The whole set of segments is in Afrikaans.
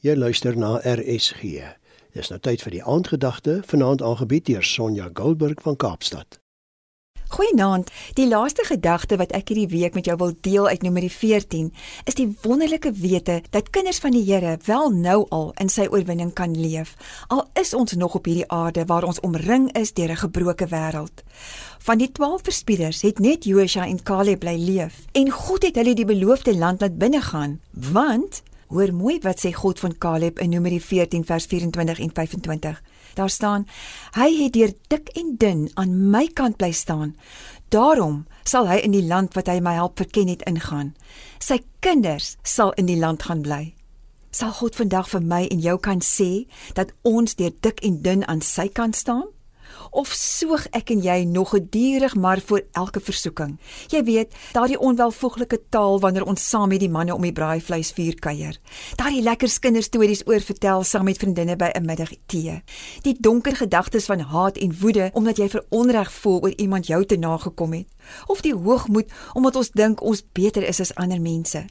Jy luister na RSG. Dis nou tyd vir die aandgedagte, vanaand aangebied deur Sonja Goldberg van Kaapstad. Goeienaand. Die laaste gedagte wat ek hierdie week met jou wil deel uit Numeri 14 is die wonderlike wete dat kinders van die Here wel nou al in sy oorwinning kan leef. Al is ons nog op hierdie aarde waar ons omring is deur 'n gebroke wêreld. Van die 12 verspieders het net Josua en Caleb bly leef en God het hulle die beloofde land laat binnegaan, want Hoor mooi wat sê God van Caleb in Numeri 14 vers 24 en 25. Daar staan: Hy het deur dik en dun aan my kant bly staan. Daarom sal hy in die land wat hy my help verken het ingaan. Sy kinders sal in die land gaan bly. Sal God vandag vir my en jou kan sê dat ons deur dik en dun aan sy kant staan? Of soog ek en jy nog gedurig maar voor elke versoeking. Jy weet, daardie onwelvoeglike taal wanneer ons saam met die manne om die braaivleisvuur kuier. Daardie lekker kinderstories oor vertel saam met vriendinne by 'n middagtee. Die donker gedagtes van haat en woede omdat jy veronreg voel oor iemand jou te nagekom het, of die hoogmoed omdat ons dink ons beter is as ander mense.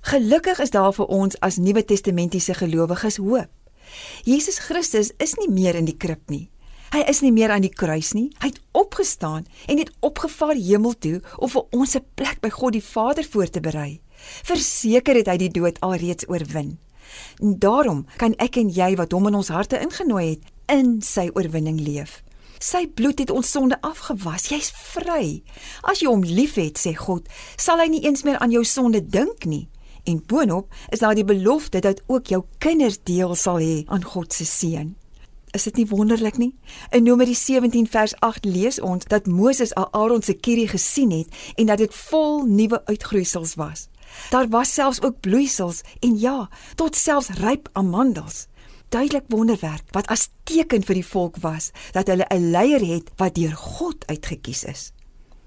Gelukkig is daar vir ons as Nuwe Testamentiese gelowiges hoop. Jesus Christus is nie meer in die krib nie. Hy is nie meer aan die kruis nie. Hy het opgestaan en het opgevaar hemel toe om vir ons 'n plek by God die Vader voor te berei. Verseker het hy die dood alreeds oorwin. En daarom kan ek en jy wat hom in ons harte ingenooi het, in sy oorwinning leef. Sy bloed het ons sonde afgewas. Jy's vry. As jy hom liefhet, sê God, sal hy nie eens meer aan jou sonde dink nie. En boonop is daar die belofte dat ook jou kinders deel sal hê aan God se seën. Is dit nie wonderlik nie? In Numeri 17 vers 8 lees ons dat Moses al Aaron se kierie gesien het en dat dit vol nuwe uitgroeisels was. Daar was selfs ook bloeisels en ja, tot selfs ryp amandels. Duidelik wonderwerk wat as teken vir die volk was dat hulle 'n leier het wat deur God uitgekies is.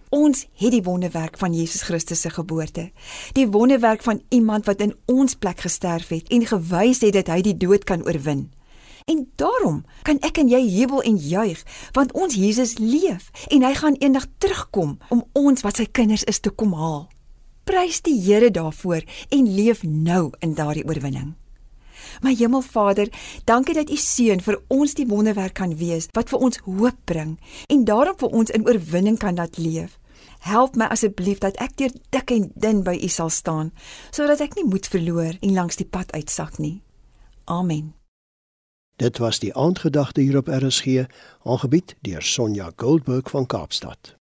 Ons het die wonderwerk van Jesus Christus se geboorte. Die wonderwerk van iemand wat in ons plek gesterf het en gewys het dat hy die dood kan oorwin. En daarom kan ek en jy jubel en juig want ons Jesus leef en hy gaan eendag terugkom om ons wat sy kinders is te kom haal. Prys die Here daarvoor en leef nou in daardie oorwinning. My Hemelvader, dankie dat U seun vir ons die wonderwerk kan wees wat vir ons hoop bring en daarom vir ons in oorwinning kan laat leef. Help my asseblief dat ek deur dik en dun by U sal staan sodat ek nie moed verloor en langs die pad uitsak nie. Amen. Dit was die aandgedagte hier op RSG, aangebied deur Sonja Goldberg van Kaapstad.